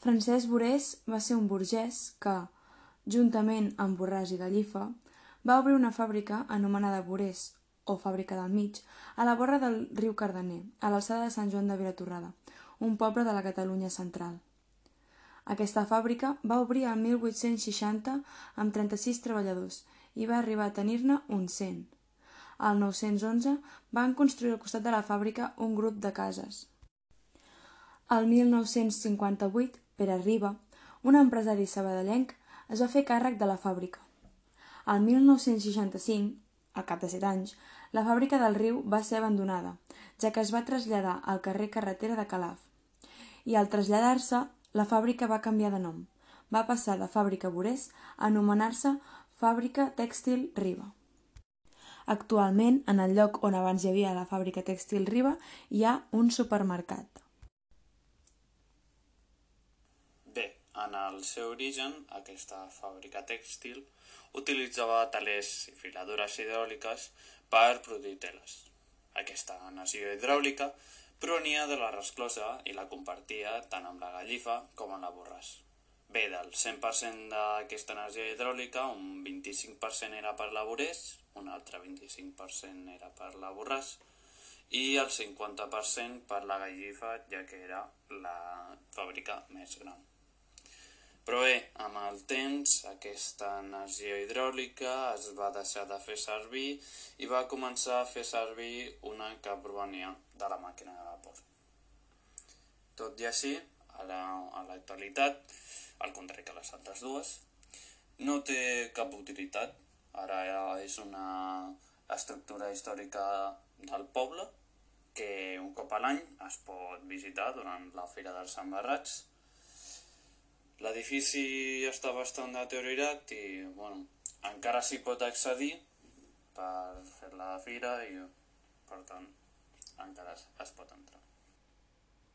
Francesc Borés va ser un burgès que, juntament amb Borràs i Gallifa, va obrir una fàbrica anomenada Borés, o Fàbrica del Mig, a la vora del riu Cardener, a l'alçada de Sant Joan de Vilatorrada, un poble de la Catalunya central. Aquesta fàbrica va obrir el 1860 amb 36 treballadors i va arribar a tenir-ne un 100. Al 911 van construir al costat de la fàbrica un grup de cases. Al 1958 Pere Riba, un empresari sabadellenc, es va fer càrrec de la fàbrica. El 1965, al cap de set anys, la fàbrica del riu va ser abandonada, ja que es va traslladar al carrer Carretera de Calaf. I al traslladar-se, la fàbrica va canviar de nom. Va passar de Fàbrica Borés a anomenar-se Fàbrica Tèxtil Riba. Actualment, en el lloc on abans hi havia la fàbrica Tèxtil Riba, hi ha un supermercat. En el seu origen, aquesta fàbrica tèxtil utilitzava talers i filadures hidràuliques per produir teles. Aquesta energia hidràulica provenia de la resclosa i la compartia tant amb la gallifa com amb la borràs. Bé, del 100% d'aquesta energia hidràulica, un 25% era per la borràs, un altre 25% era per la borràs i el 50% per la gallifa, ja que era la fàbrica més gran. Però bé, amb el temps aquesta energia hidràulica es va deixar de fer servir i va començar a fer servir una que provenia de la màquina de vapor. Tot i així, a l'actualitat, la, al contrari que les altres dues, no té cap utilitat. Ara és una estructura històrica del poble que un cop a l'any es pot visitar durant la Fira dels Embarrats L'edifici està bastant deteriorat i bueno, encara s'hi pot accedir per fer la fira i per tant encara es pot entrar.